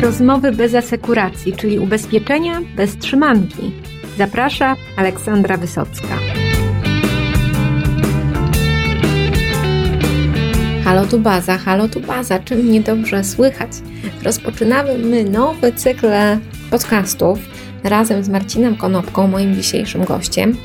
Rozmowy bez asekuracji, czyli ubezpieczenia bez trzymanki. Zaprasza Aleksandra Wysocka. Halo tu baza, halo tu baza, czy mnie dobrze słychać? Rozpoczynamy nowy cykl podcastów razem z Marcinem Konopką, moim dzisiejszym gościem,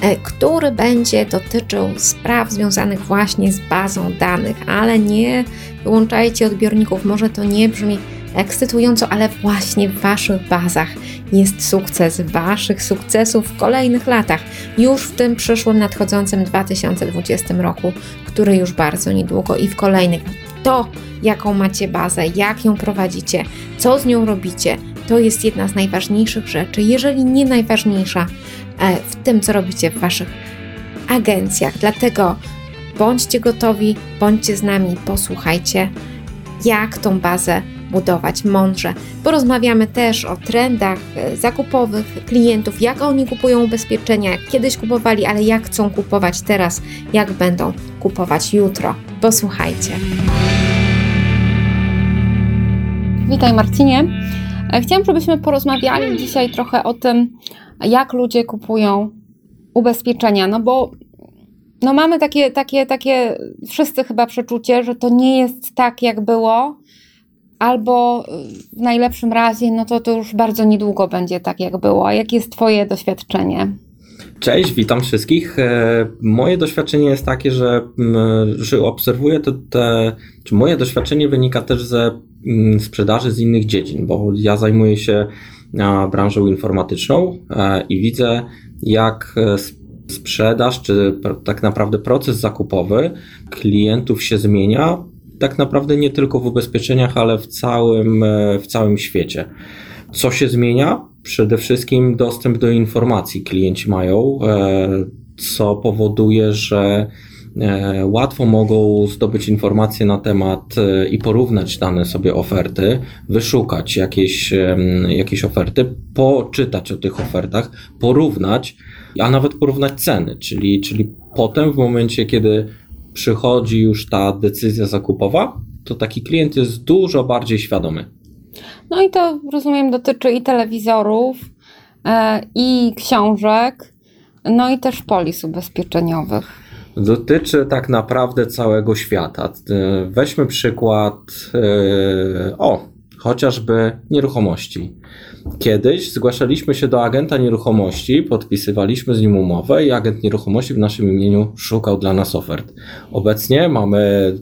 e, który będzie dotyczył spraw związanych właśnie z bazą danych, ale nie wyłączajcie odbiorników, może to nie brzmi ekscytująco, ale właśnie w Waszych bazach jest sukces Waszych sukcesów w kolejnych latach, już w tym przyszłym, nadchodzącym 2020 roku, który już bardzo niedługo i w kolejnych. To, jaką macie bazę, jak ją prowadzicie, co z nią robicie, to jest jedna z najważniejszych rzeczy, jeżeli nie najważniejsza e, w tym, co robicie w Waszych agencjach. Dlatego bądźcie gotowi, bądźcie z nami, posłuchajcie, jak tą bazę budować mądrze. Porozmawiamy też o trendach e, zakupowych klientów, jak oni kupują ubezpieczenia, jak kiedyś kupowali, ale jak chcą kupować teraz, jak będą kupować jutro. Posłuchajcie. Witaj Marcinie. E, chciałam, żebyśmy porozmawiali dzisiaj trochę o tym, jak ludzie kupują ubezpieczenia, no bo no mamy takie, takie, takie wszyscy chyba przeczucie, że to nie jest tak, jak było, albo w najlepszym razie, no to to już bardzo niedługo będzie tak, jak było. Jakie jest Twoje doświadczenie? Cześć, witam wszystkich. E, moje doświadczenie jest takie, że, że obserwuję to, te, czy moje doświadczenie wynika też ze sprzedaży z innych dziedzin, bo ja zajmuję się branżą informatyczną e, i widzę, jak e, sprzedaż, czy tak naprawdę proces zakupowy klientów się zmienia, tak naprawdę nie tylko w ubezpieczeniach, ale w całym, w całym świecie. Co się zmienia? Przede wszystkim dostęp do informacji klienci mają, e, co powoduje, że e, łatwo mogą zdobyć informacje na temat e, i porównać dane sobie oferty, wyszukać jakieś, jakieś oferty, poczytać o tych ofertach, porównać, a nawet porównać ceny, czyli, czyli potem w momencie, kiedy przychodzi już ta decyzja zakupowa, to taki klient jest dużo bardziej świadomy. No i to rozumiem dotyczy i telewizorów, e, i książek, no i też polis ubezpieczeniowych. Dotyczy tak naprawdę całego świata. E, weźmy przykład, e, o, chociażby nieruchomości. Kiedyś zgłaszaliśmy się do agenta nieruchomości, podpisywaliśmy z nim umowę i agent nieruchomości w naszym imieniu szukał dla nas ofert. Obecnie mamy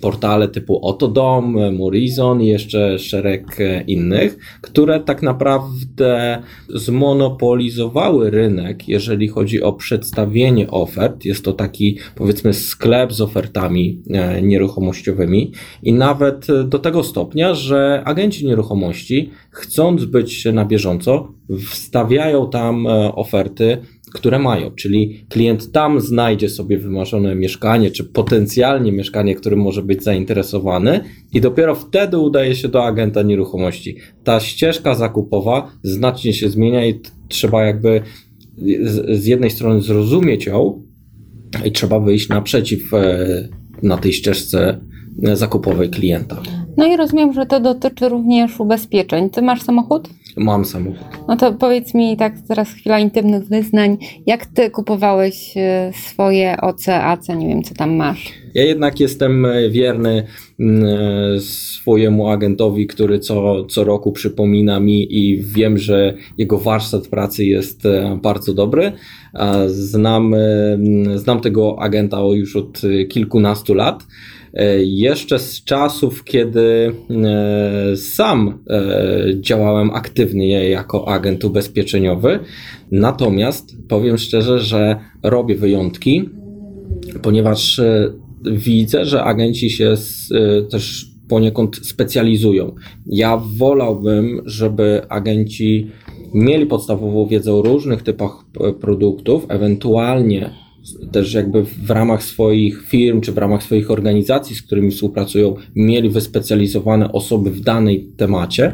portale typu Otodom, Murizon i jeszcze szereg innych, które tak naprawdę zmonopolizowały rynek, jeżeli chodzi o przedstawienie ofert. Jest to taki powiedzmy sklep z ofertami e, nieruchomościowymi i nawet do tego stopnia, że agenci nieruchomości chcąc być na bieżąco, wstawiają tam e, oferty, które mają, czyli klient tam znajdzie sobie wymarzone mieszkanie, czy potencjalnie mieszkanie, którym może być zainteresowany, i dopiero wtedy udaje się do agenta nieruchomości. Ta ścieżka zakupowa znacznie się zmienia i trzeba jakby z jednej strony zrozumieć ją, i trzeba wyjść naprzeciw e, na tej ścieżce zakupowej klienta. No i rozumiem, że to dotyczy również ubezpieczeń. Ty masz samochód? Mam samochód. No to powiedz mi tak teraz chwila intymnych wyznań. Jak ty kupowałeś e, swoje OC, AC, nie wiem co tam masz? Ja jednak jestem e, wierny mm, e, swojemu agentowi, który co, co roku przypomina mi i wiem, że jego warsztat pracy jest bardzo dobry. Znam, znam tego agenta już od kilkunastu lat. E, jeszcze z czasów, kiedy e, sam e, działałem aktywnie jako agent ubezpieczeniowy. Natomiast powiem szczerze, że robię wyjątki, ponieważ widzę, że agenci się też poniekąd specjalizują. Ja wolałbym, żeby agenci mieli podstawową wiedzę o różnych typach produktów, ewentualnie też jakby w ramach swoich firm czy w ramach swoich organizacji, z którymi współpracują, mieli wyspecjalizowane osoby w danej temacie.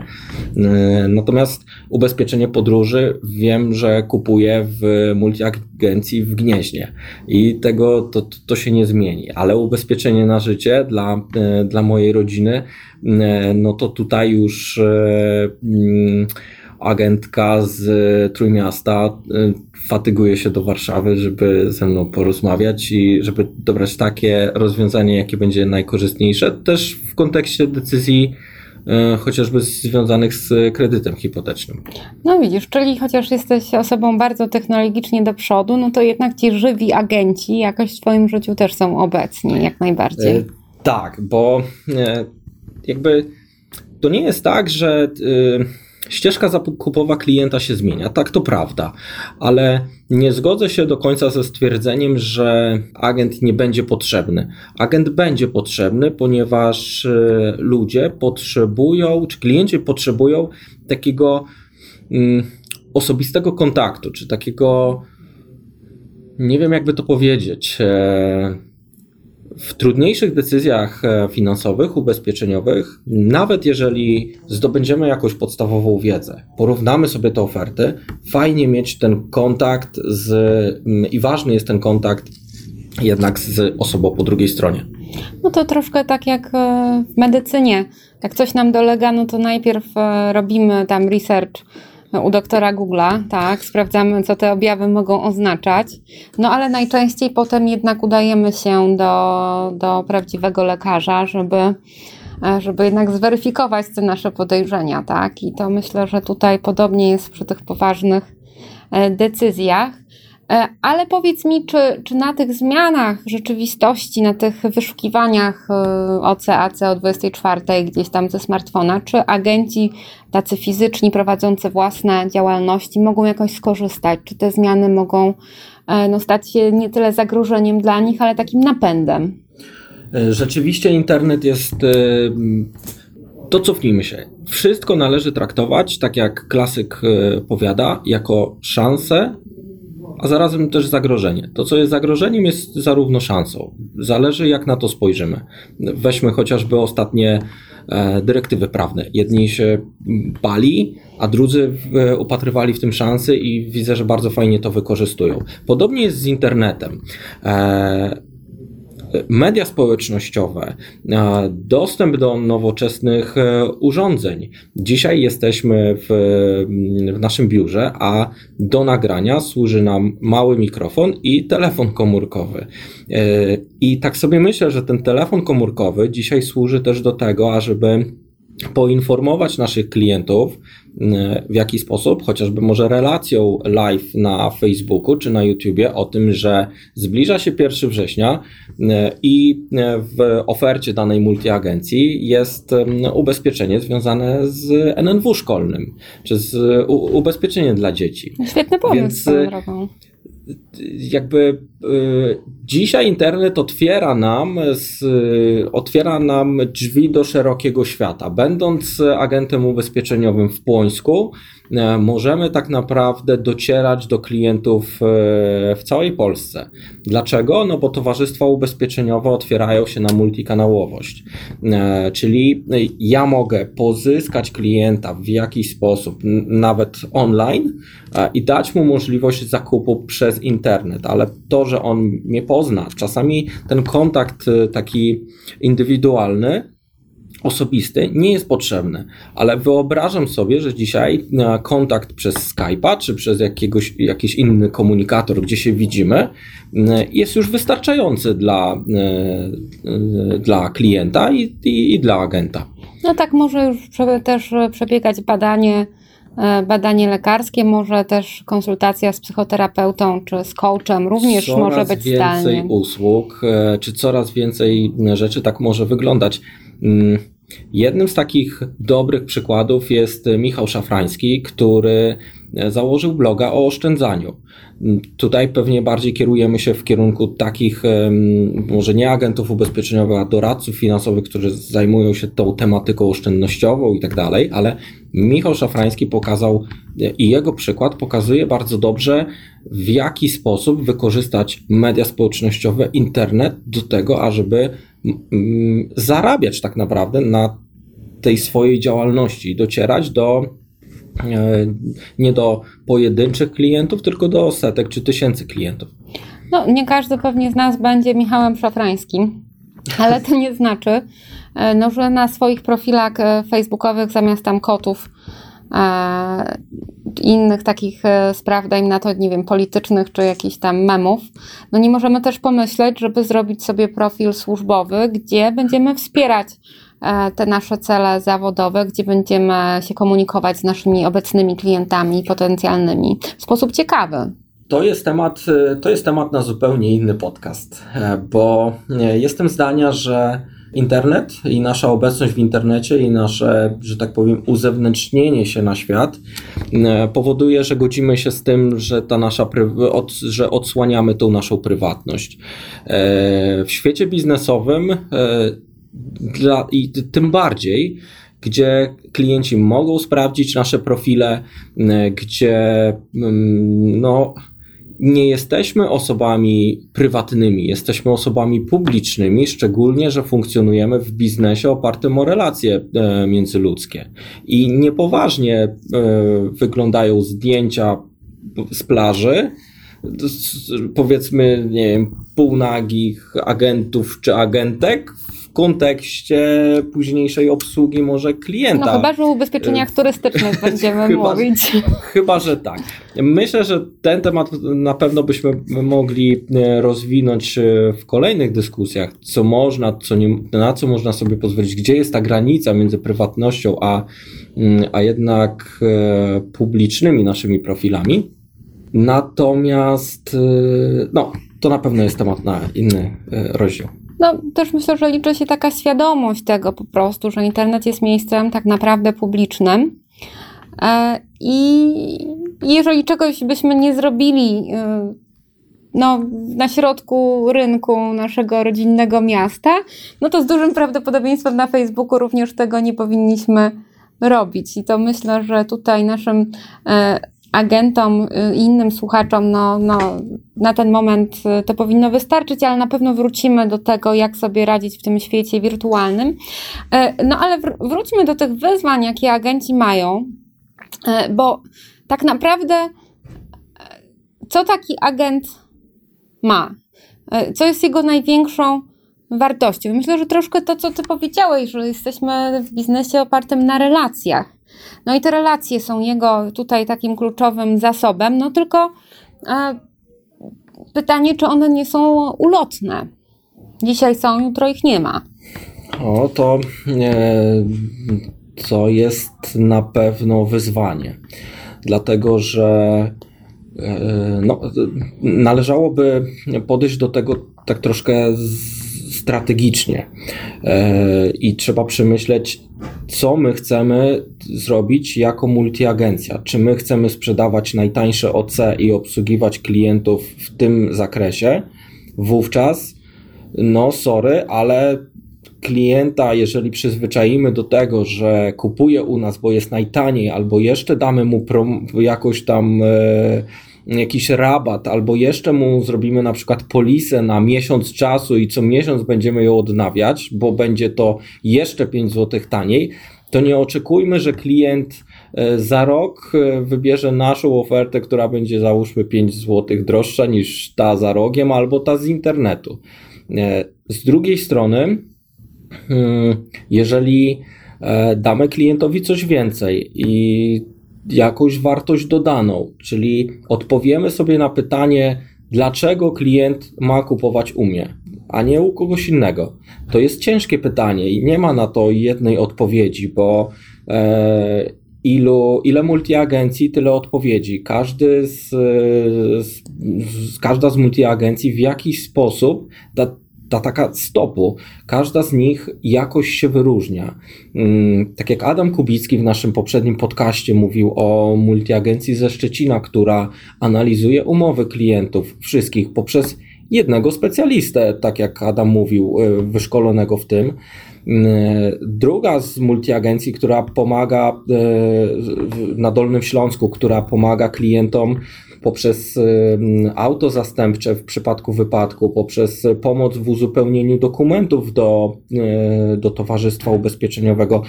E, natomiast ubezpieczenie podróży wiem, że kupuję w multiagencji w Gnieźnie i tego to, to się nie zmieni, ale ubezpieczenie na życie dla, e, dla mojej rodziny, e, no to tutaj już mm, agentka z Trójmiasta fatyguje się do Warszawy, żeby ze mną porozmawiać i żeby dobrać takie rozwiązanie, jakie będzie najkorzystniejsze, też w kontekście decyzji e, chociażby związanych z kredytem hipotecznym. No widzisz, czyli chociaż jesteś osobą bardzo technologicznie do przodu, no to jednak ci żywi agenci jakoś w twoim życiu też są obecni, jak najbardziej. E, tak, bo e, jakby to nie jest tak, że ścieżka zakupowa klienta się zmienia, tak to prawda, ale nie zgodzę się do końca ze stwierdzeniem, że agent nie będzie potrzebny. Agent będzie potrzebny, ponieważ e, ludzie potrzebują, czy klienci potrzebują takiego mm, osobistego kontaktu, czy takiego, nie wiem jakby to powiedzieć. E, w trudniejszych decyzjach e, finansowych, ubezpieczeniowych, nawet jeżeli zdobędziemy jakąś podstawową wiedzę, porównamy sobie te oferty, fajnie mieć ten kontakt z, mm, i ważny jest ten kontakt jednak z osobą po drugiej stronie. No to troszkę tak jak e, w medycynie. Jak coś nam dolega, no to najpierw e, robimy tam research u doktora Google'a, tak, sprawdzamy, co te objawy mogą oznaczać, no ale najczęściej potem jednak udajemy się do, do prawdziwego lekarza, żeby, e, żeby jednak zweryfikować te nasze podejrzenia, tak, i to myślę, że tutaj podobnie jest przy tych poważnych e, decyzjach. E, ale powiedz mi, czy, czy na tych zmianach rzeczywistości, na tych wyszukiwaniach OCAC o 24 gdzieś tam ze smartfona, czy agenci tacy fizyczni prowadzący własne działalności mogą jakoś skorzystać? Czy te zmiany mogą e, no, stać się nie tyle zagrożeniem dla nich, ale takim napędem? E, rzeczywiście internet jest. To cofnijmy się. Wszystko należy traktować, tak jak klasyk powiada, jako szansę a zarazem też zagrożenie. To, co jest zagrożeniem, jest zarówno szansą. Zależy, jak na to spojrzymy. Weźmy chociażby ostatnie e, dyrektywy prawne. Jedni się bali, a drudzy upatrywali w tym szansy i widzę, że bardzo fajnie to wykorzystują. Podobnie jest z internetem. Media społecznościowe, dostęp do nowoczesnych e, urządzeń. Dzisiaj jesteśmy w, w naszym biurze, a do nagrania służy nam mały mikrofon i telefon komórkowy. E, I tak sobie myślę, że ten telefon komórkowy dzisiaj służy też do tego, ażeby poinformować naszych klientów, w jaki sposób, chociażby może relacją live na Facebooku czy na YouTubie o tym, że zbliża się 1 września i w ofercie danej multiagencji jest ubezpieczenie związane z NNW szkolnym, czy z ubezpieczeniem dla dzieci. Świetny pomysł Więc, jakby y, dzisiaj internet otwiera nam, z, otwiera nam drzwi do szerokiego świata. Będąc agentem ubezpieczeniowym w Płońsku, E, możemy tak naprawdę docierać do klientów e, w całej Polsce. Dlaczego? No bo towarzystwa ubezpieczeniowe otwierają się na multikanałowość. E, czyli ja mogę pozyskać klienta w jakiś sposób, nawet online, i dać mu możliwość zakupu przez internet, ale to, że on mnie pozna, czasami ten kontakt taki indywidualny osobisty nie jest potrzebny, ale wyobrażam sobie, że dzisiaj kontakt przez Skype'a czy przez jakiegoś, jakiś inny komunikator, gdzie się widzimy, jest już wystarczający dla, dla klienta i, i, i dla agenta. No tak, może już też przebiegać badanie badanie lekarskie, może też konsultacja z psychoterapeutą czy z coachem również coraz może być zdalnie. Coraz więcej usług, e, czy coraz więcej rzeczy tak może wyglądać. Mm, jednym z takich dobrych przykładów jest Michał Szafrański, który e, założył bloga o oszczędzaniu. Tutaj pewnie bardziej kierujemy się w kierunku takich, może nie agentów ubezpieczeniowych, a doradców finansowych, którzy zajmują się tą tematyką oszczędnościową i tak dalej, ale Michał Szafrański pokazał i jego przykład pokazuje bardzo dobrze, w jaki sposób wykorzystać media społecznościowe, internet do tego, ażeby zarabiać tak naprawdę na tej swojej działalności, docierać do e, nie do pojedynczych klientów, tylko do setek czy tysięcy klientów. No, nie każdy pewnie z nas będzie Michałem Szafrańskim, ale to nie znaczy, e, no, że na swoich profilach e, facebookowych zamiast tam kotów e, innych takich spraw, dajmy na to, nie wiem, politycznych czy jakichś tam memów, no nie możemy też pomyśleć, żeby zrobić sobie profil służbowy, gdzie będziemy wspierać te nasze cele zawodowe, gdzie będziemy się komunikować z naszymi obecnymi klientami potencjalnymi w sposób ciekawy. To jest temat, to jest temat na zupełnie inny podcast, bo jestem zdania, że internet i nasza obecność w internecie i nasze, że tak powiem, uzewnętrznienie się na świat powoduje, że godzimy się z tym, że ta nasza, że odsłaniamy tą naszą prywatność. W świecie biznesowym dla, i tym bardziej, gdzie klienci mogą sprawdzić nasze profile, gdzie mm, no, nie jesteśmy osobami prywatnymi, jesteśmy osobami publicznymi, szczególnie, że funkcjonujemy w biznesie opartym o relacje e, międzyludzkie. I niepoważnie e, wyglądają zdjęcia z plaży, powiedzmy, nie wiem, półnagich agentów czy agentek w kontekście późniejszej obsługi może klienta. No chyba, że o ubezpieczeniach turystycznych będziemy chyba, mówić. Chyba, że tak. Myślę, że ten temat na pewno byśmy mogli e, rozwinąć e, w kolejnych dyskusjach, co można, co nie, na co można sobie pozwolić, gdzie jest ta granica między prywatnością, a, mm, a jednak e, publicznymi naszymi profilami. Natomiast no, to na pewno jest temat na inny rozdział. No, też myślę, że liczy się taka świadomość tego po prostu, że internet jest miejscem tak naprawdę publicznym. E, I jeżeli czegoś byśmy nie zrobili e, no, na środku rynku naszego rodzinnego miasta, no to z dużym prawdopodobieństwem na Facebooku również tego nie powinniśmy robić. I to myślę, że tutaj naszym e, agentom i innym słuchaczom no, no, na ten moment y, to powinno wystarczyć, ale na pewno wrócimy do tego, jak sobie radzić w tym świecie wirtualnym. E, no ale wróćmy do tych wyzwań, jakie agenci mają, e, bo tak naprawdę e, co taki agent ma? Co jest jego największą wartością? Myślę, że troszkę to, co ty powiedziałeś, że jesteśmy w biznesie opartym na relacjach. No i te relacje są jego tutaj takim kluczowym zasobem, no tylko e, pytanie, czy one nie są ulotne. Dzisiaj są, jutro ich nie ma. O, to, e, to jest na pewno wyzwanie. Dlatego, że e, no, należałoby podejść do tego tak troszkę strategicznie e, i trzeba przemyśleć, co my chcemy zrobić jako multiagencja. Czy my chcemy sprzedawać najtańsze OC i obsługiwać klientów w tym zakresie? Wówczas, no sorry, ale klienta, jeżeli przyzwyczaimy do tego, że kupuje u nas, bo jest najtaniej, albo jeszcze damy mu prom- jakoś tam e, jakiś rabat, albo jeszcze mu zrobimy na przykład polisę na miesiąc czasu i co miesiąc będziemy ją odnawiać, bo będzie to jeszcze 5 zł taniej, to nie oczekujmy, że klient e, za rok e, wybierze naszą ofertę, która będzie załóżmy 5 zł droższa niż ta za rogiem albo ta z internetu. E, z drugiej strony, hmm, jeżeli damy klientowi coś więcej i jakąś wartość dodaną, czyli odpowiemy sobie na pytanie, dlaczego klient ma kupować u mnie, a nie u kogoś innego. To jest ciężkie pytanie i nie ma na to jednej odpowiedzi, bo e, ilu, ile multiagencji, tyle odpowiedzi. Każdy z, z, z, każda z multiagencji w jakiś sposób da ta taka stopu, każda z nich jakoś się wyróżnia. Mm, tak jak Adam Kubicki w naszym poprzednim podcaście mówił o multiagencji ze Szczecina, która analizuje umowy klientów wszystkich poprzez jednego specjalistę, tak jak Adam mówił, y, wyszkolonego w tym. Y, druga z multiagencji, która pomaga y, na Dolnym Śląsku, która pomaga klientom poprzez auto zastępcze w przypadku wypadku, poprzez pomoc w uzupełnieniu dokumentów do, do towarzystwa ubezpieczeniowego.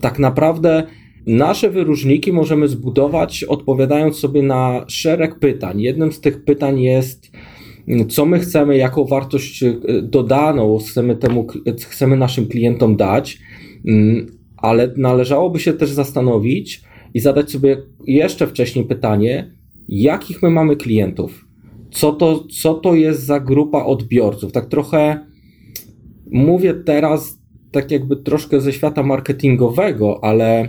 Tak naprawdę nasze wyróżniki możemy zbudować odpowiadając sobie na szereg pytań. Jednym z tych pytań jest, co my chcemy, jaką wartość e, dodaną chcemy, temu, chcemy naszym klientom dać, mm, ale należałoby się też zastanowić i zadać sobie jeszcze wcześniej pytanie, jakich my mamy klientów? Co to, co to jest za grupa odbiorców? Tak trochę mówię teraz, tak jakby troszkę ze świata marketingowego, ale,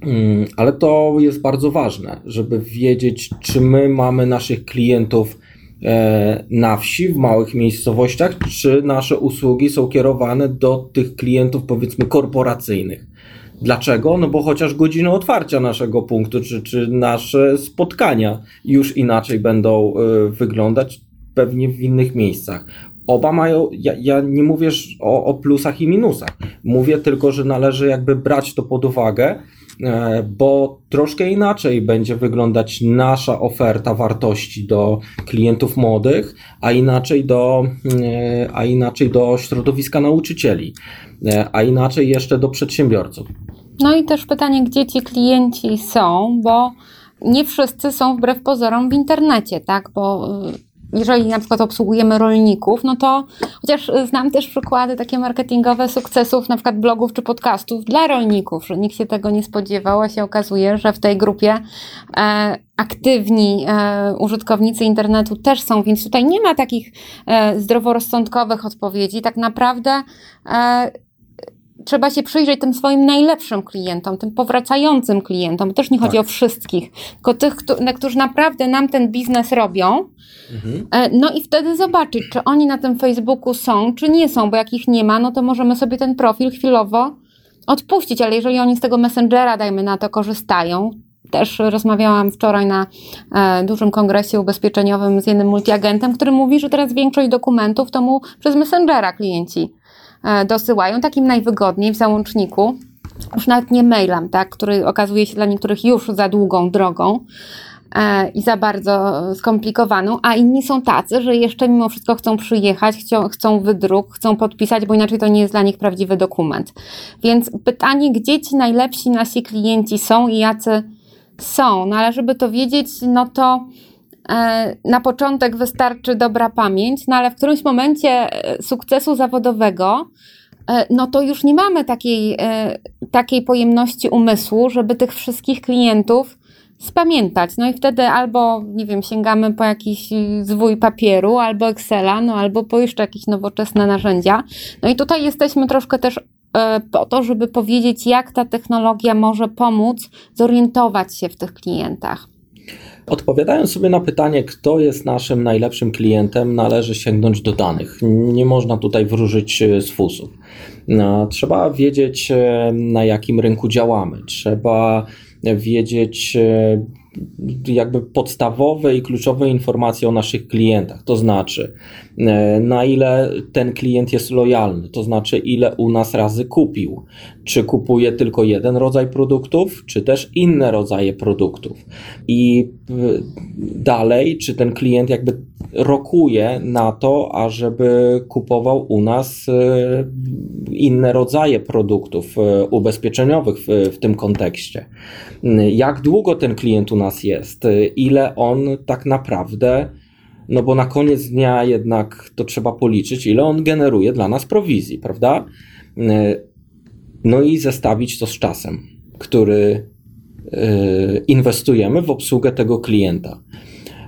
mm, ale to jest bardzo ważne, żeby wiedzieć, czy my mamy naszych klientów E, na wsi, w małych miejscowościach, czy nasze usługi są kierowane do tych klientów, powiedzmy, korporacyjnych. Dlaczego? No bo chociaż godziny otwarcia naszego punktu, czy, czy nasze spotkania już inaczej będą y, wyglądać, pewnie w innych miejscach. Oba mają, ja, ja nie mówię o, o plusach i minusach. Mówię tylko, że należy jakby brać to pod uwagę E, bo troszkę inaczej będzie wyglądać nasza oferta wartości do klientów młodych, a inaczej do, e, a inaczej do środowiska nauczycieli, e, a inaczej jeszcze do przedsiębiorców. No i też pytanie, gdzie ci klienci są, bo nie wszyscy są wbrew pozorom w internecie, tak? Bo jeżeli na przykład obsługujemy rolników, no to chociaż znam też przykłady takie marketingowe sukcesów na przykład blogów czy podcastów dla rolników, że nikt się tego nie spodziewał, a się okazuje, że w tej grupie e, aktywni e, użytkownicy internetu też są, więc tutaj nie ma takich e, zdroworozsądkowych odpowiedzi. Tak naprawdę e, trzeba się przyjrzeć tym swoim najlepszym klientom, tym powracającym klientom. Też nie chodzi tak. o wszystkich, tylko tych, którzy naprawdę nam ten biznes robią. Mhm. E, no i wtedy zobaczyć, czy oni na tym Facebooku są, czy nie są, bo jak ich nie ma, no to możemy sobie ten profil chwilowo odpuścić, ale jeżeli oni z tego Messengera, dajmy na to, korzystają, też rozmawiałam wczoraj na e, dużym kongresie ubezpieczeniowym z jednym multiagentem, który mówi, że teraz większość dokumentów to mu przez Messengera klienci dosyłają, takim najwygodniej w załączniku, już nawet nie mailem, tak, który okazuje się dla niektórych już za długą drogą e, i za bardzo skomplikowaną, a inni są tacy, że jeszcze mimo wszystko chcą przyjechać, chcą, chcą wydruk, chcą podpisać, bo inaczej to nie jest dla nich prawdziwy dokument. Więc pytanie, gdzie ci najlepsi nasi klienci są i jacy są, no ale żeby to wiedzieć, no to E, na początek wystarczy dobra pamięć, no ale w którymś momencie e, sukcesu zawodowego, e, no to już nie mamy takiej, takiej pojemności umysłu, żeby tych wszystkich klientów spamiętać. No i wtedy albo, nie wiem, sięgamy po jakiś zwój papieru, albo Excela, no albo po jeszcze jakieś nowoczesne narzędzia. No i tutaj jesteśmy troszkę też po to, żeby powiedzieć, jak ta technologia może pomóc zorientować się w tych klientach. Odpowiadając sobie na pytanie, kto jest naszym najlepszym klientem, należy sięgnąć do danych. Nie można tutaj wróżyć e, z fusów. No, trzeba wiedzieć, e, na jakim rynku działamy. Trzeba wiedzieć, e, jakby podstawowe i kluczowe informacje o naszych klientach, to znaczy e, na ile ten klient jest lojalny, to znaczy ile u nas razy kupił, czy kupuje tylko jeden rodzaj produktów, czy też inne rodzaje produktów. I e, dalej, czy ten klient jakby rokuje na to, ażeby kupował u nas e, inne rodzaje produktów ubezpieczeniowych w, w tym kontekście. Jak długo ten klient u nas jest, ile on tak naprawdę, no bo na koniec dnia jednak to trzeba policzyć, ile on generuje dla nas prowizji, prawda? No i zestawić to z czasem, który e, inwestujemy w obsługę tego klienta.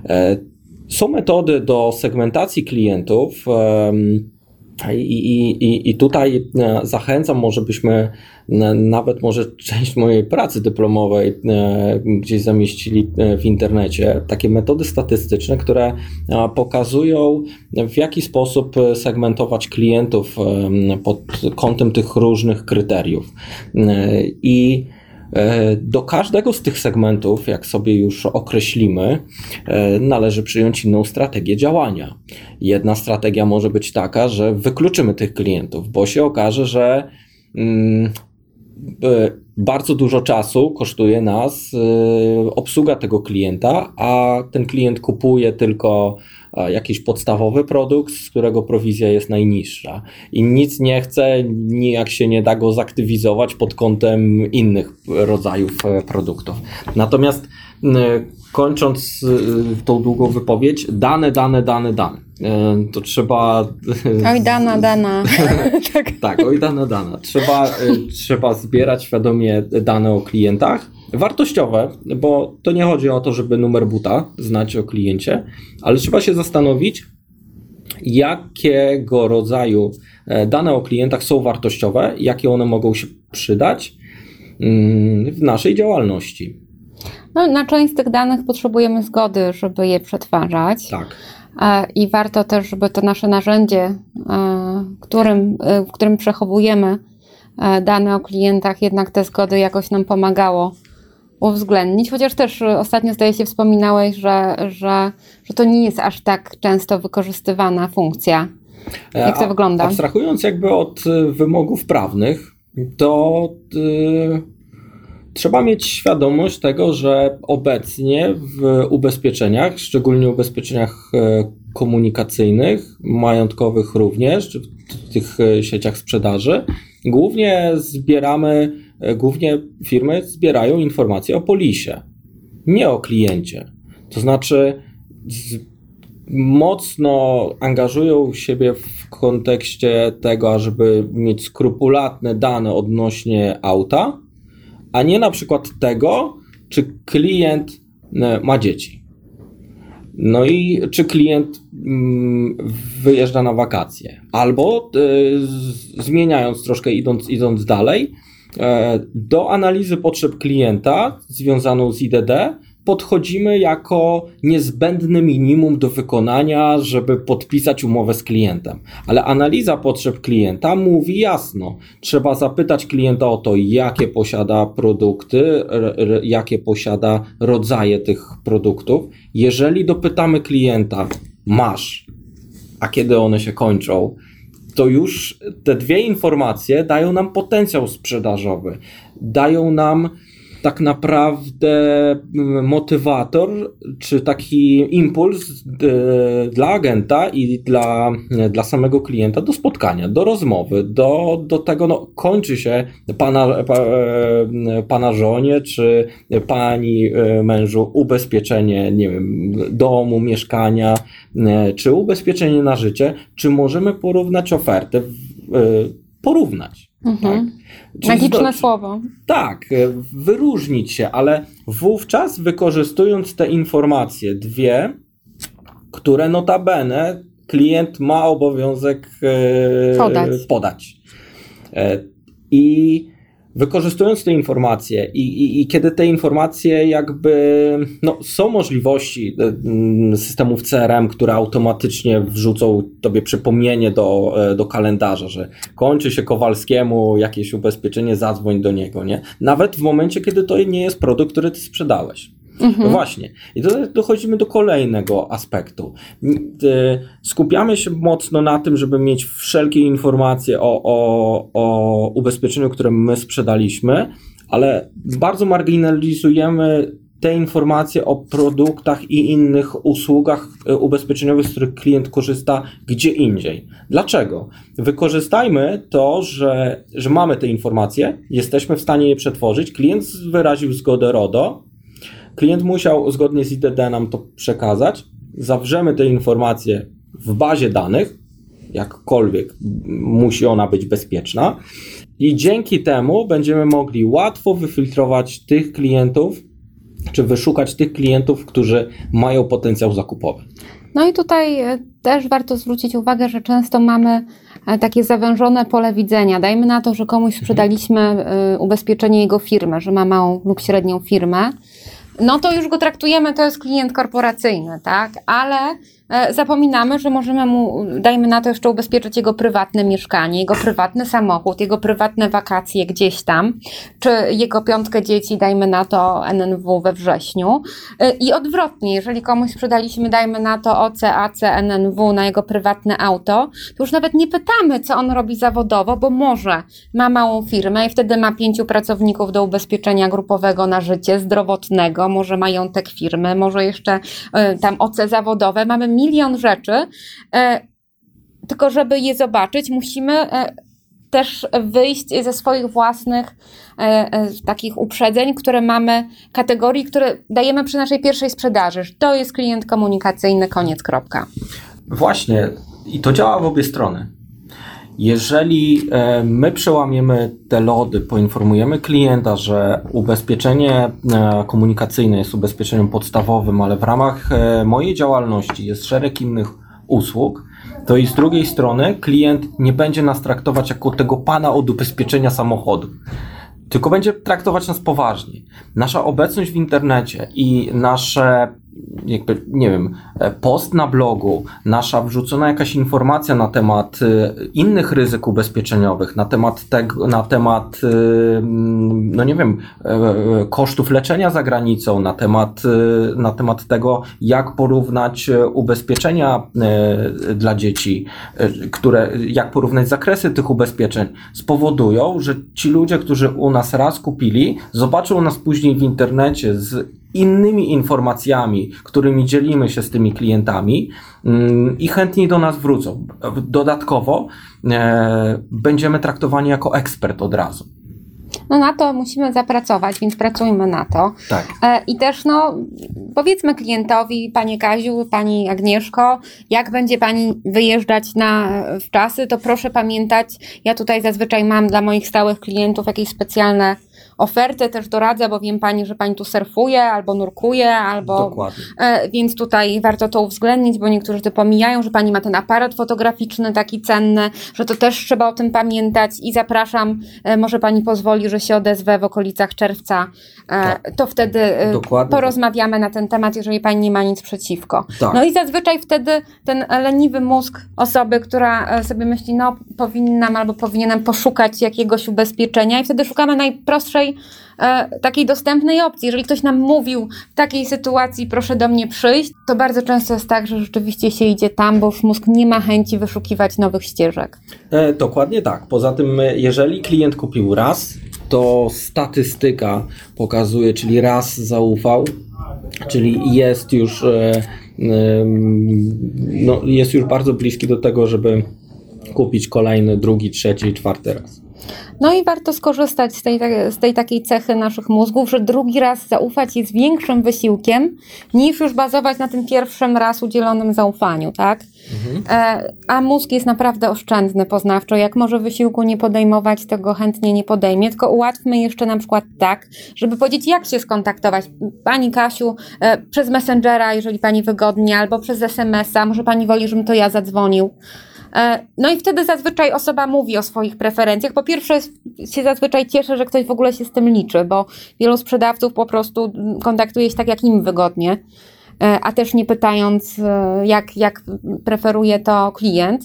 E, są metody do segmentacji klientów I, i, i, tutaj e, zachęcam, może byśmy e, nawet może część mojej pracy dyplomowej e, gdzieś zamieścili w internecie, takie metody statystyczne, które pokazują w jaki sposób segmentować klientów pod kątem tych różnych kryteriów. I do każdego z tych segmentów, jak sobie już określimy, należy przyjąć inną strategię działania. Jedna strategia może być taka, że wykluczymy tych klientów, bo się okaże, że mm, bardzo dużo czasu kosztuje nas y, obsługa tego klienta, a ten klient kupuje tylko jakiś podstawowy produkt, z którego prowizja jest najniższa i nic nie chce, nijak się nie da go zaktywizować pod kątem innych rodzajów e, produktów. Natomiast kończąc tą długą wypowiedź, dane, dane, dane, dane. E, to trzeba. Oj, dana, dana. tak. tak, oj, dana, dana. Trzeba, e, trzeba zbierać świadomie dane o klientach. Wartościowe, bo to nie chodzi o to, żeby numer buta znać o kliencie, ale trzeba się zastanowić, jakiego rodzaju e, dane o klientach są wartościowe, jakie one mogą się przydać mm, w naszej działalności. No, na część z tych danych potrzebujemy zgody, żeby je przetwarzać. Tak. I warto też, żeby to nasze narzędzie, e, którym, e, w którym przechowujemy e, dane o klientach, jednak te zgody jakoś nam pomagało uwzględnić. Chociaż też ostatnio zdaje się wspominałeś, że, że, że to nie jest aż tak często wykorzystywana funkcja. Jak to A, wygląda? Abstrahując jakby od wymogów prawnych, to. Yy Trzeba mieć świadomość tego, że obecnie w ubezpieczeniach, szczególnie ubezpieczeniach e, komunikacyjnych, majątkowych również, czy w tych e, sieciach sprzedaży, głównie zbieramy, e, głównie firmy zbierają informacje o polisie, nie o kliencie. To znaczy, mocno angażują siebie w kontekście tego, ażeby mieć skrupulatne dane odnośnie auta, a nie na przykład tego, czy klient e, ma dzieci. No i czy klient mm, wyjeżdża na wakacje, albo e, zmieniając troszkę, idąc, idąc dalej, e, do analizy potrzeb klienta związaną z IDD podchodzimy jako niezbędne minimum do wykonania, żeby podpisać umowę z klientem. Ale analiza potrzeb klienta mówi jasno: trzeba zapytać klienta o to, jakie posiada produkty, jakie posiada rodzaje tych produktów. Jeżeli dopytamy klienta, masz, a kiedy one się kończą, to już te dwie informacje dają nam potencjał sprzedażowy, dają nam tak naprawdę mm, motywator, czy taki impuls e, dla agenta i dla, dla samego klienta do spotkania, do rozmowy, do, do tego, no, kończy się pana, pa, e, pana żonie, czy pani e, mężu ubezpieczenie, nie wiem, domu, mieszkania, czy ubezpieczenie na życie, czy możemy porównać ofertę, porównać. Mhm. Tak? Magiczne słowo. Tak, e, wyróżnić się, ale wówczas wykorzystując te informacje, dwie, które notabene klient ma obowiązek e, podać. podać. E, I wykorzystując te informacje i, i, i, kiedy te informacje jakby, no, są możliwości e, mm, systemów CRM, które automatycznie wrzucą tobie przypomnienie do, e, do kalendarza, że kończy się Kowalskiemu jakieś ubezpieczenie, zadzwoń do niego, nie? Nawet w momencie, kiedy to nie jest produkt, który ty sprzedałeś. Mhm. No właśnie. I tutaj dochodzimy do kolejnego aspektu. Skupiamy się mocno na tym, żeby mieć wszelkie informacje o, o, o ubezpieczeniu, które my sprzedaliśmy, ale bardzo marginalizujemy te informacje o produktach i innych usługach e, ubezpieczeniowych, z których klient korzysta gdzie indziej. Dlaczego? Wykorzystajmy to, że, że mamy te informacje, jesteśmy w stanie je przetworzyć, klient wyraził zgodę RODO, Klient musiał zgodnie z IDD nam to przekazać. Zawrzemy te informacje w bazie danych, jakkolwiek musi ona być bezpieczna. I dzięki temu będziemy mogli łatwo wyfiltrować tych klientów, czy wyszukać tych klientów, którzy mają potencjał zakupowy. No i tutaj e, też warto zwrócić uwagę, że często mamy e, takie zawężone pole widzenia. Dajmy na to, że komuś sprzedaliśmy e, ubezpieczenie jego firmy, że ma małą lub średnią firmę. No to już go traktujemy, to jest klient korporacyjny, tak? Ale zapominamy, że możemy mu, dajmy na to jeszcze ubezpieczyć jego prywatne mieszkanie, jego prywatny samochód, jego prywatne wakacje gdzieś tam, czy jego piątkę dzieci, dajmy na to NNW we wrześniu. E, I odwrotnie, jeżeli komuś sprzedaliśmy, dajmy na to OC, AC, NNW na jego prywatne auto, to już nawet nie pytamy, co on robi zawodowo, bo może ma małą firmę i wtedy ma pięciu pracowników do ubezpieczenia grupowego na życie, zdrowotnego, może majątek firmy, może jeszcze e, tam OC zawodowe. Mamy milion rzeczy, e, tylko żeby je zobaczyć, musimy e, też wyjść ze swoich własnych e, takich uprzedzeń, które mamy, kategorii, które dajemy przy naszej pierwszej sprzedaży. że To jest klient komunikacyjny, koniec, kropka. Właśnie, i to działa w obie strony. Jeżeli e, my przełamiemy te lody, poinformujemy klienta, że ubezpieczenie e, komunikacyjne jest ubezpieczeniem podstawowym, ale w ramach e, mojej działalności jest szereg innych usług, to i z drugiej strony klient nie będzie nas traktować jako tego pana od ubezpieczenia samochodu tylko będzie traktować nas poważnie. Nasza obecność w internecie i nasze, jakby, nie wiem, e, post na blogu, nasza wrzucona jakaś informacja na temat e, innych ryzyk ubezpieczeniowych, na temat tego, na temat, e, no nie wiem, kosztów leczenia za granicą, na temat, na temat tego, jak porównać ubezpieczenia dla dzieci, które, jak porównać zakresy tych ubezpieczeń, spowodują, że ci ludzie, którzy u nas raz kupili, zobaczą nas później w internecie z innymi informacjami, którymi dzielimy się z tymi klientami mm, i chętniej do nas wrócą. Dodatkowo e, będziemy traktowani jako ekspert od razu. No na to musimy zapracować, więc pracujmy na to. Tak. E, I też no, powiedzmy klientowi, Panie Kaziu, Pani Agnieszko, jak będzie Pani wyjeżdżać na, w czasy, to proszę pamiętać, ja tutaj zazwyczaj mam dla moich stałych klientów jakieś specjalne oferty, też doradzę, bo wiem Pani, że Pani tu surfuje, albo nurkuje, albo... Dokładnie. E, Więc tutaj warto to uwzględnić, bo niektórzy to pomijają, że pani ma ten aparat fotograficzny taki cenny, że to też trzeba o tym pamiętać i zapraszam, e, może pani pozwoli, że się odezwę w okolicach czerwca, e, Tak. to wtedy Dokładnie. porozmawiamy na ten temat, jeżeli pani nie ma nic przeciwko. Tak. No i zazwyczaj wtedy ten leniwy mózg osoby, która sobie myśli, no powinnam albo powinienem poszukać jakiegoś ubezpieczenia i wtedy szukamy najprostszej e, takiej dostępnej opcji. Jeżeli ktoś nam mówił w takiej sytuacji, proszę do mnie przyjść, to bardzo często jest tak, że rzeczywiście się idzie tam, bo już mózg nie ma chęci wyszukiwać nowych ścieżek. E, dokładnie tak. Poza tym, e, jeżeli klient kupił raz, to statystyka pokazuje, czyli raz zaufał, czyli jest już, e, no, jest już bardzo bliski do tego, żeby kupić kolejny, drugi, trzeci, czwarty raz. No i warto skorzystać z tej, z tej takiej cechy naszych mózgów, że drugi raz zaufać jest większym wysiłkiem, niż już bazować na tym pierwszym raz udzielonym zaufaniu, tak? E, a mózg jest naprawdę oszczędny poznawczo. Jak może wysiłku nie podejmować, tego chętnie nie podejmie, tylko ułatwmy jeszcze na przykład tak, żeby powiedzieć, jak się skontaktować. Pani Kasiu, e, przez Messengera, jeżeli Pani wygodnie, albo przez SMS-a, może Pani woli, żebym to ja zadzwonił. E, No i wtedy zazwyczaj osoba mówi o swoich preferencjach. Po pierwsze, się zazwyczaj cieszę, że ktoś w ogóle się z tym liczy, bo wielu sprzedawców po prostu kontaktuje się tak, jak im wygodnie, e, a też nie pytając, e, jak, jak preferuje to klient.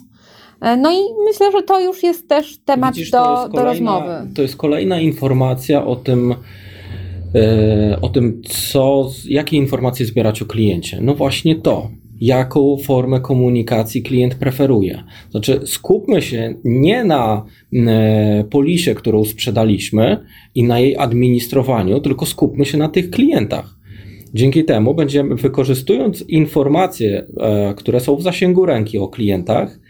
No i myślę, że to już jest też temat Widzisz, do, jest do kolejna- rozmowy. To jest kolejna informacja o tym, o tym, co, jakie informacje zbierać o kliencie. No właśnie to, jaką formę komunikacji klient preferuje. Znaczy, skupmy się nie na e, polisie, którą sprzedaliśmy i na jej administrowaniu, tylko skupmy się na tych klientach. Dzięki temu będziemy, wykorzystując informacje, e, które są w zasięgu ręki o klientach, mm,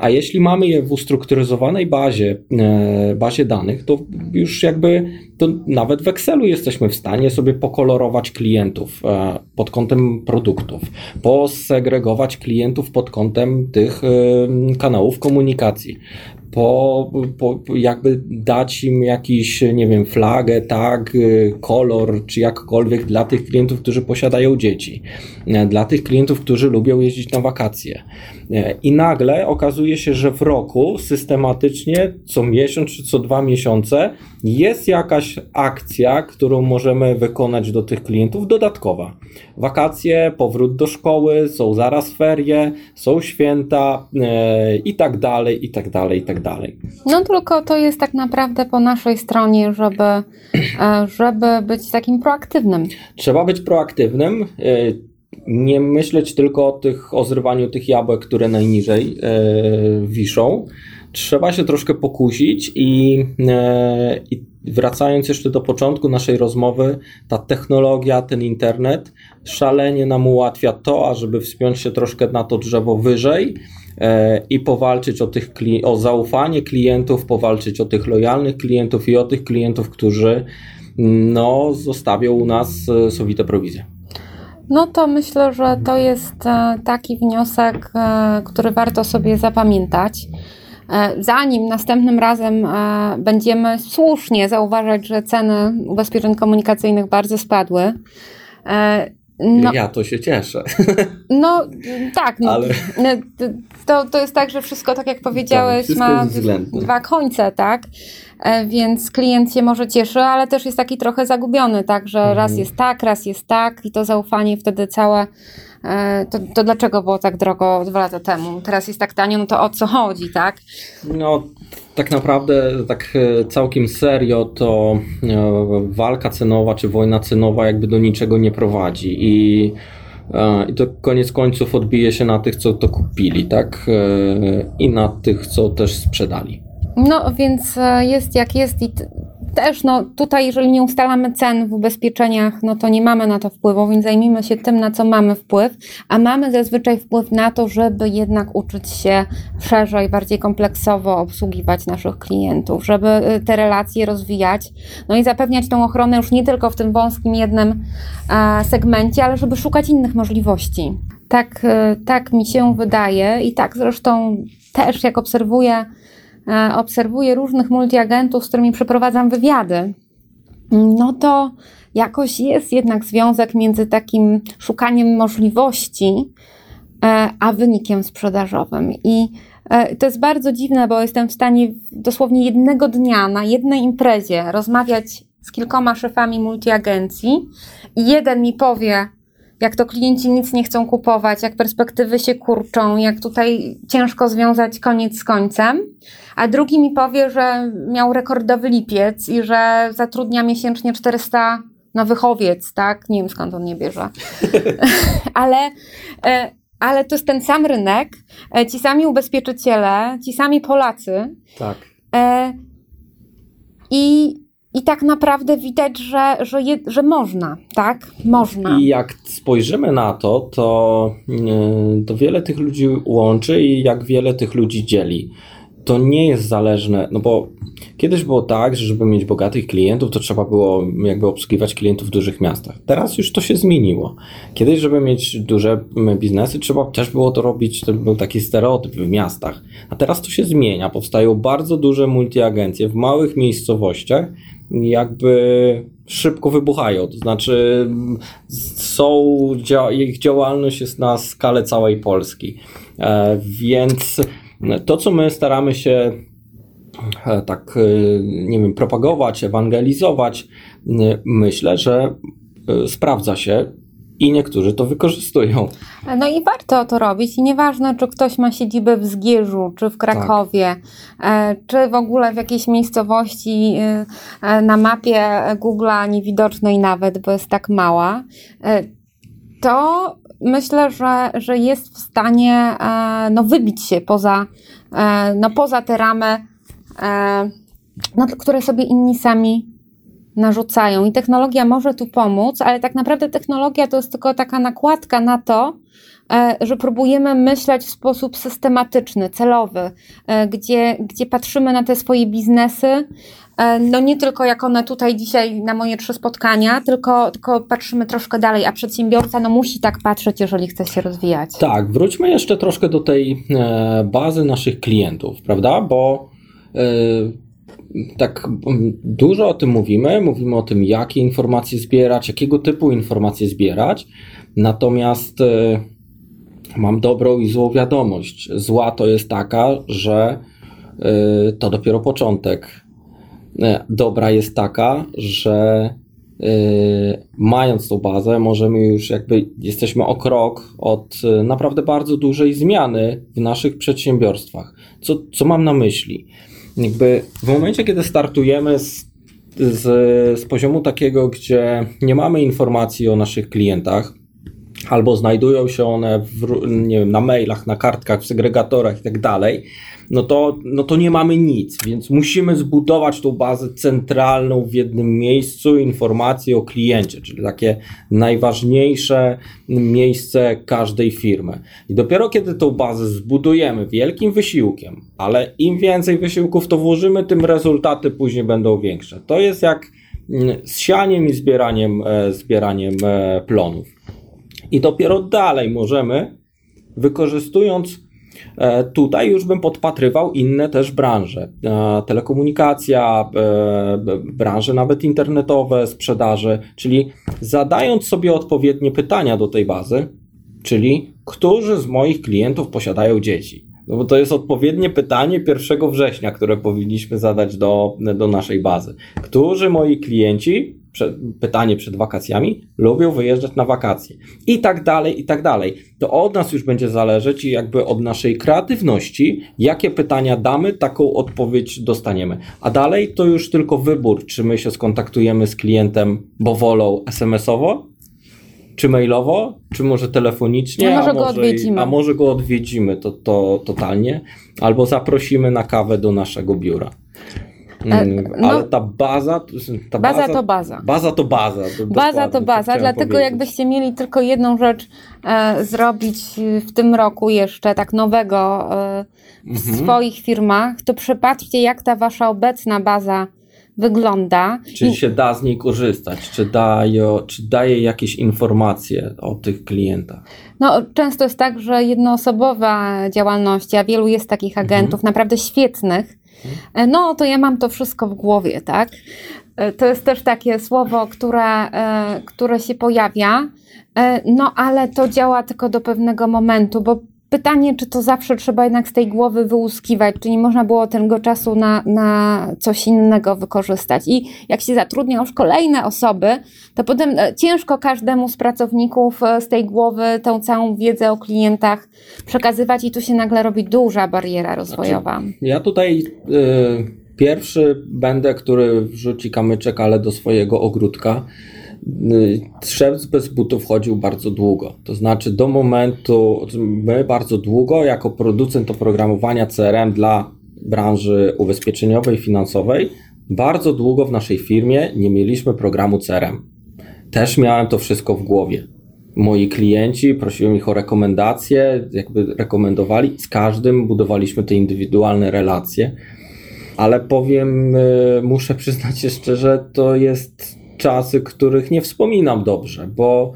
a jeśli mamy je w ustrukturyzowanej bazie, e, bazie danych, to już jakby to nawet w Excelu jesteśmy w stanie sobie pokolorować klientów e, pod kątem produktów, posegregować klientów pod kątem tych e, kanałów komunikacji. po, po jakby dać im jakiś, nie wiem, flagę, tag, kolor, czy jakkolwiek dla tych klientów, którzy posiadają dzieci, dla tych klientów, którzy lubią jeździć na wakacje. E, I nagle okazuje się, że w roku systematycznie co miesiąc czy co dwa miesiące jest jakaś akcja, którą możemy wykonać do tych klientów dodatkowa. Wakacje, powrót do szkoły, są zaraz ferie, są święta e, i tak dalej, i tak dalej, i tak dalej. No tylko to jest tak naprawdę po naszej stronie, żeby, e, żeby być takim proaktywnym. Trzeba być proaktywnym. Nie myśleć tylko o, tych, o zrywaniu tych jabłek, które najniżej e, wiszą. Trzeba się troszkę pokusić i, e, i wracając jeszcze do początku naszej rozmowy, ta technologia, ten internet szalenie nam ułatwia to, ażeby wspiąć się troszkę na to drzewo wyżej e, i powalczyć o, tych, o zaufanie klientów, powalczyć o tych lojalnych klientów i o tych klientów, którzy no, zostawią u nas sowite prowizje. No to myślę, że to jest e, taki wniosek, e, który warto sobie zapamiętać. E, Zanim następnym razem będziemy słusznie zauważać, że ceny ubezpieczeń komunikacyjnych bardzo spadły. No, Ja to się cieszę. no tak, no, Ale- no, to, to jest tak, że wszystko, tak jak powiedziałeś, wszystko ma dwa końce, tak? E, Więc klient się może cieszy, ale też jest taki trochę zagubiony, tak, że Mhm. raz jest tak, raz jest tak i to zaufanie wtedy całe. E, To, to dlaczego było tak drogo dwa lata temu? Teraz jest tak tanio, no to o co chodzi, tak? No, tak naprawdę, tak e, całkiem serio, to e, walka cenowa czy wojna cenowa jakby do niczego nie prowadzi i, i to koniec końców odbije się na tych, co to kupili, tak? I na tych, co też sprzedali. No więc jest jak jest i też no tutaj jeżeli nie ustalamy cen w ubezpieczeniach, no to nie mamy na to wpływu, więc zajmijmy się tym, na co mamy wpływ, a mamy zazwyczaj wpływ na to, żeby jednak uczyć się szerzej, bardziej kompleksowo obsługiwać naszych klientów, żeby e, te relacje rozwijać, no i zapewniać tą ochronę już nie tylko w tym wąskim jednym segmencie, ale żeby szukać innych możliwości. Tak, e, tak mi się wydaje i tak zresztą też jak obserwuję obserwuję różnych multiagentów, z którymi przeprowadzam wywiady, no to jakoś jest jednak związek między takim szukaniem możliwości, e, a wynikiem sprzedażowym. I e, to jest bardzo dziwne, bo jestem w stanie dosłownie jednego dnia na jednej imprezie rozmawiać z kilkoma szefami multiagencji i jeden mi powie, jak to klienci nic nie chcą kupować, jak perspektywy się kurczą, jak tutaj ciężko związać koniec z końcem, a drugi mi powie, że miał rekordowy lipiec i że zatrudnia miesięcznie 400 nowych owiec, tak? Nie wiem skąd on nie bierze. ale, e, ale to jest ten sam rynek, e, ci sami ubezpieczyciele, ci sami Polacy Tak. e, i, i tak naprawdę widać, że, że, je, że można, tak? Można. I jak spojrzymy na to, to, yy, to wiele tych ludzi łączy i jak wiele tych ludzi dzieli. To nie jest zależne, no bo kiedyś było tak, że żeby mieć bogatych klientów, to trzeba było jakby obsługiwać klientów w dużych miastach. Teraz już to się zmieniło. Kiedyś, żeby mieć duże biznesy, trzeba też było to robić, to był taki stereotyp w miastach. A teraz to się zmienia. Powstają bardzo duże multiagencje w małych miejscowościach, jakby szybko wybuchają. To znaczy, są, ich działalność jest na skalę całej Polski. E, więc to, co my staramy się e, tak, e, nie wiem, propagować, ewangelizować, myślę, że sprawdza się i niektórzy to wykorzystują. No i warto to robić i nieważne, czy ktoś ma siedzibę w Zgierzu, czy w Krakowie, e, czy w ogóle w jakiejś miejscowości e, na mapie Google'a niewidocznej nawet, bo jest tak mała, e, to myślę, że, że jest w stanie no, wybić się poza, no, poza te ramy, no, które sobie inni sami narzucają. I technologia może tu pomóc, ale tak naprawdę technologia to jest tylko taka nakładka na to, e, że próbujemy myśleć w sposób systematyczny, celowy, e, gdzie, gdzie patrzymy na te swoje biznesy, e, no nie tylko jak one tutaj dzisiaj na moje trzy spotkania, tylko, tylko patrzymy troszkę dalej, a przedsiębiorca no musi tak patrzeć, jeżeli chce się rozwijać. Tak, wróćmy jeszcze troszkę do tej bazy naszych klientów, prawda? Bo tak mm, dużo o tym mówimy, mówimy o tym, jakie informacje zbierać, jakiego typu informacje zbierać, natomiast e, mam dobrą i złą wiadomość. Zła to jest taka, że e, to dopiero początek. E, dobra jest taka, że mając tą bazę, możemy już jakby jesteśmy o krok od naprawdę bardzo dużej zmiany w naszych przedsiębiorstwach. Co, co mam na myśli? Jakby w momencie, kiedy startujemy z, z, z poziomu takiego, gdzie nie mamy informacji o naszych klientach, albo znajdują się one w, nie wiem, na mailach, na kartkach, w segregatorach i tak dalej, no to, no to nie mamy nic, więc musimy zbudować tą bazę centralną w jednym miejscu informacji o kliencie, czyli takie najważniejsze miejsce każdej firmy. I dopiero kiedy tą bazę zbudujemy wielkim wysiłkiem, ale im więcej wysiłków to włożymy, tym rezultaty później będą większe. To jest jak mm, z sianiem i zbieraniem, e, zbieraniem e, plonów. I dopiero dalej możemy, wykorzystując E, tutaj już bym podpatrywał inne też branże. E, telekomunikacja, e, branże nawet internetowe, sprzedaży, czyli zadając sobie odpowiednie pytania do tej bazy, czyli którzy z moich klientów posiadają dzieci. No bo to jest odpowiednie pytanie 1 września, które powinniśmy zadać do, do naszej bazy. Którzy moi klienci przed, pytanie przed wakacjami, lubią wyjeżdżać na wakacje i tak dalej, i tak dalej. To od nas już będzie zależeć i jakby od naszej kreatywności, jakie pytania damy, taką odpowiedź dostaniemy. A dalej to już tylko wybór, czy my się skontaktujemy z klientem, bo wolą SMS-owo, czy mailowo, czy może telefonicznie, a może, go odwiedzimy. A może go odwiedzimy to, to totalnie, albo zaprosimy na kawę do naszego biura. E, mm, no, ale ta baza, ta baza, baza to baza. Baza to baza. Baza to baza, dlatego powiedzieć. jakbyście mieli tylko jedną rzecz e, zrobić w tym roku jeszcze, tak nowego e, w mhm. swoich firmach, to przepatrzcie jak ta wasza obecna baza wygląda. Czy I... się da z niej korzystać? Czy daje, czy daje jakieś informacje o tych klientach? No, często jest tak, że jednoosobowa działalność, a wielu jest takich agentów, mhm. naprawdę świetnych, E, no to ja mam to wszystko w głowie, tak? E, to jest też takie słowo, które, e, które się pojawia, no ale to działa tylko do pewnego momentu, bo Pytanie, czy to zawsze trzeba jednak z tej głowy wyłuskiwać, czy nie można było tego czasu na, na coś innego wykorzystać. I jak się zatrudnia już kolejne osoby, to potem e, ciężko każdemu z pracowników e, z tej głowy tą całą wiedzę o klientach przekazywać i tu się nagle robi duża bariera rozwojowa. Znaczy, ja tutaj y, pierwszy będę, który wrzuci kamyczek, ale do swojego ogródka Szewc bez butów chodził bardzo długo. To znaczy do momentu, my bardzo długo jako producent oprogramowania CRM dla branży ubezpieczeniowej, finansowej, bardzo długo w naszej firmie nie mieliśmy programu CRM. Też miałem to wszystko w głowie. Moi klienci, prosiłem ich o rekomendacje, jakby rekomendowali, z każdym budowaliśmy te indywidualne relacje, ale powiem, y, muszę przyznać się szczerze, to jest czasy, których nie wspominam dobrze, bo,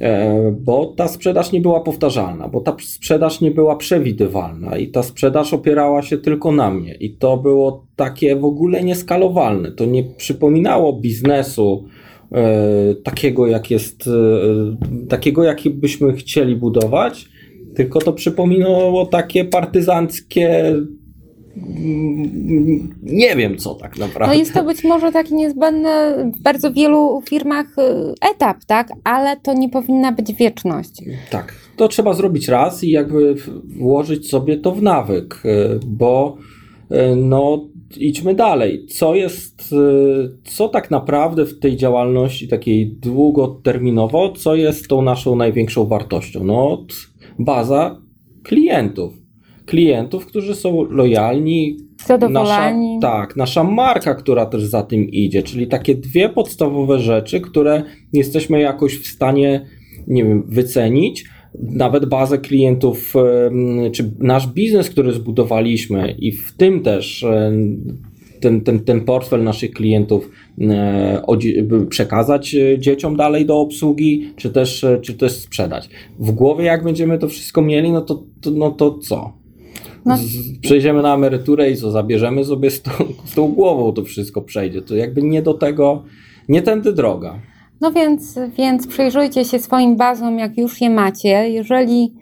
e, bo ta sprzedaż nie była powtarzalna, bo ta sprzedaż nie była przewidywalna i ta sprzedaż opierała się tylko na mnie i to było takie w ogóle nieskalowalne. To nie przypominało biznesu e, takiego, jak jest, e, takiego, jaki byśmy chcieli budować, tylko to przypominało takie partyzanckie nie wiem co tak naprawdę. No jest to być może taki niezbędny w bardzo wielu firmach y, etap, tak? Ale to nie powinna być wieczność. Tak, to trzeba zrobić raz i jakby włożyć sobie to w nawyk, y, bo y, no idźmy dalej. Co jest, co tak naprawdę w tej działalności takiej długoterminowo, co jest tą naszą największą wartością? No baza klientów klientów, którzy są lojalni. Zadowoleni. Nasza, tak, nasza marka, która też za tym idzie, czyli takie dwie podstawowe rzeczy, które jesteśmy jakoś w stanie, nie wiem, wycenić. Nawet bazę klientów, czy nasz biznes, który zbudowaliśmy, i w tym też ten, ten, ten portfel naszych klientów przekazać e, dzieciom dalej do obsługi, czy też, e, czy też sprzedać. W głowie, jak będziemy to wszystko mieli, no to, to, no to co? No. przejdziemy na emeryturę i co, zabierzemy sobie z tą, z tą głową to wszystko przejdzie. To jakby nie do tego, nie tędy droga. No więc, więc przyjrzyjcie się swoim bazom, jak już je macie. Jeżeli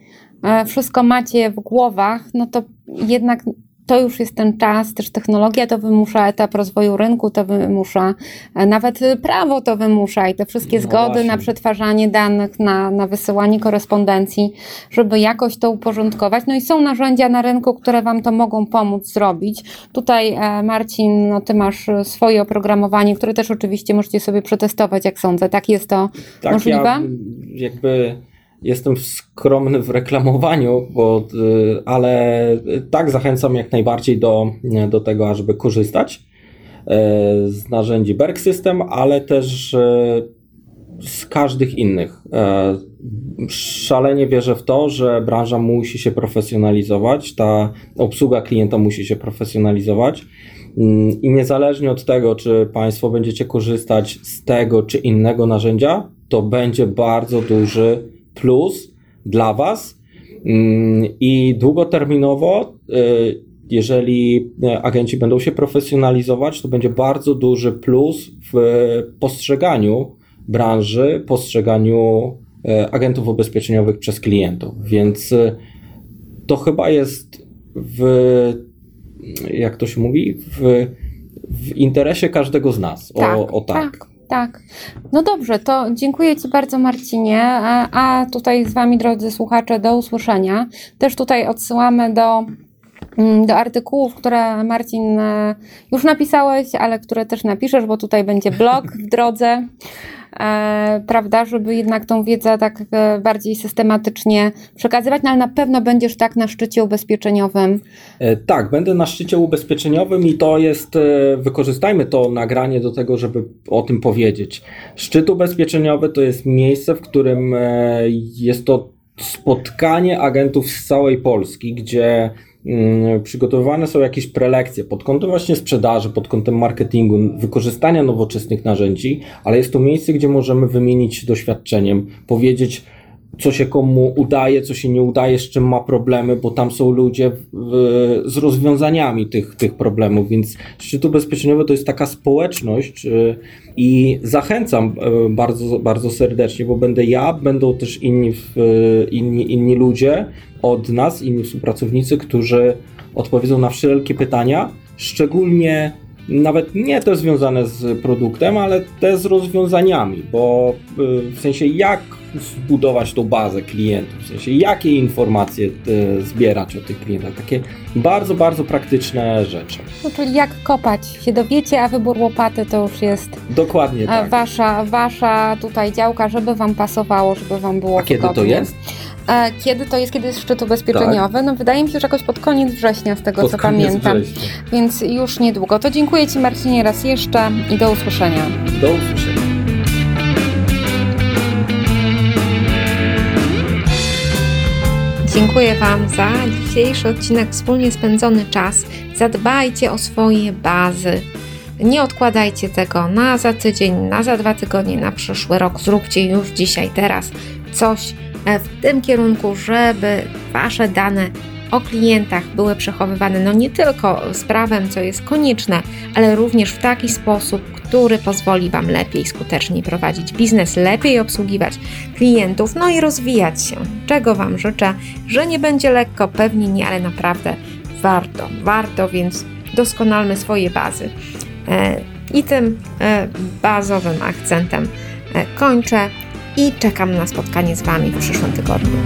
e, wszystko macie w głowach, no to jednak to już jest ten czas, też technologia to wymusza, etap rozwoju rynku to wymusza, e, nawet prawo to wymusza i te wszystkie No zgody właśnie. na przetwarzanie danych, na, na wysyłanie korespondencji, żeby jakoś to uporządkować. No i są narzędzia na rynku, które Wam to mogą pomóc zrobić. Tutaj e, Marcin, no Ty masz swoje oprogramowanie, które też oczywiście możecie sobie przetestować, jak sądzę. Tak jest to Tak, możliwe? ja jakby jestem skromny w reklamowaniu, bo, y, ale tak zachęcam jak najbardziej do, do tego, ażeby korzystać e, z narzędzi Berg System, ale też e, z każdych innych. Szalenie wierzę w to, że branża musi się profesjonalizować, ta obsługa klienta musi się profesjonalizować. I niezależnie od tego, czy Państwo będziecie korzystać z tego czy innego narzędzia, to będzie bardzo duży plus dla Was. Mm, I długoterminowo, y, jeżeli e, agenci będą się profesjonalizować, to będzie bardzo duży plus w postrzeganiu branży, postrzeganiu e, agentów ubezpieczeniowych przez klientów. Więc to chyba jest w, jak to się mówi, w, w interesie każdego z nas. Tak, o, o tak. tak. Tak. No dobrze, to dziękuję Ci bardzo Marcinie, a, a tutaj z Wami drodzy słuchacze do usłyszenia. Też tutaj odsyłamy do, mm, do artykułów, które Marcin e, już napisałeś, ale które też napiszesz, bo tutaj będzie blog w drodze. E, prawda, żeby jednak tą wiedzę tak e, bardziej systematycznie przekazywać, no ale na pewno będziesz tak na szczycie ubezpieczeniowym. E, Tak, będę na szczycie ubezpieczeniowym i to jest, wykorzystajmy to nagranie do tego, żeby o tym powiedzieć. Szczyt ubezpieczeniowy to jest miejsce, w którym jest to spotkanie agentów z całej Polski, gdzie przygotowywane są jakieś prelekcje pod kątem właśnie sprzedaży, pod kątem marketingu, wykorzystania nowoczesnych narzędzi, ale jest to miejsce, gdzie możemy wymienić się doświadczeniem, powiedzieć, co się komu udaje, co się nie udaje, z czym ma problemy, bo tam są ludzie w, z rozwiązaniami tych, tych problemów, więc szczyt ubezpieczeniowy to jest taka społeczność y, i zachęcam y, bardzo, bardzo serdecznie, bo będę ja, będą też inni, inni, inni ludzie od nas, inni współpracownicy, którzy odpowiedzą na wszelkie pytania, szczególnie nawet nie te związane z produktem, ale te z rozwiązaniami, bo y, w sensie jak zbudować tą bazę klientów, w sensie jakie informacje y, zbierać o tych klientach, takie bardzo, bardzo praktyczne rzeczy. No, czyli jak kopać się dowiecie, a wybór łopaty to już jest Dokładnie e, tak. wasza, wasza tutaj działka, żeby Wam pasowało, żeby Wam było A kiedy to wygodnie. jest? E, Kiedy to jest, kiedy jest szczyt ubezpieczeniowy? No wydaje mi się, że jakoś pod koniec września, z tego Pod co pamiętam. września. Więc już niedługo. To dziękuję Ci Marcinie raz jeszcze i do usłyszenia. Do usłyszenia. Dziękuję Wam za dzisiejszy odcinek, wspólnie spędzony czas. Zadbajcie o swoje bazy. Nie odkładajcie tego na za tydzień, na za dwa tygodnie, na przyszły rok. Zróbcie już dzisiaj, teraz coś e, w tym kierunku, żeby Wasze dane o klientach były przechowywane no nie tylko z prawem, co jest konieczne, ale również w taki sposób, który pozwoli Wam lepiej, skuteczniej prowadzić biznes, lepiej obsługiwać klientów, no i rozwijać się. Czego Wam życzę, że nie będzie lekko, pewnie nie, ale naprawdę warto, warto, więc doskonalmy swoje bazy. E, I tym e, bazowym akcentem e, kończę i czekam na spotkanie z Wami w przyszłym tygodniu.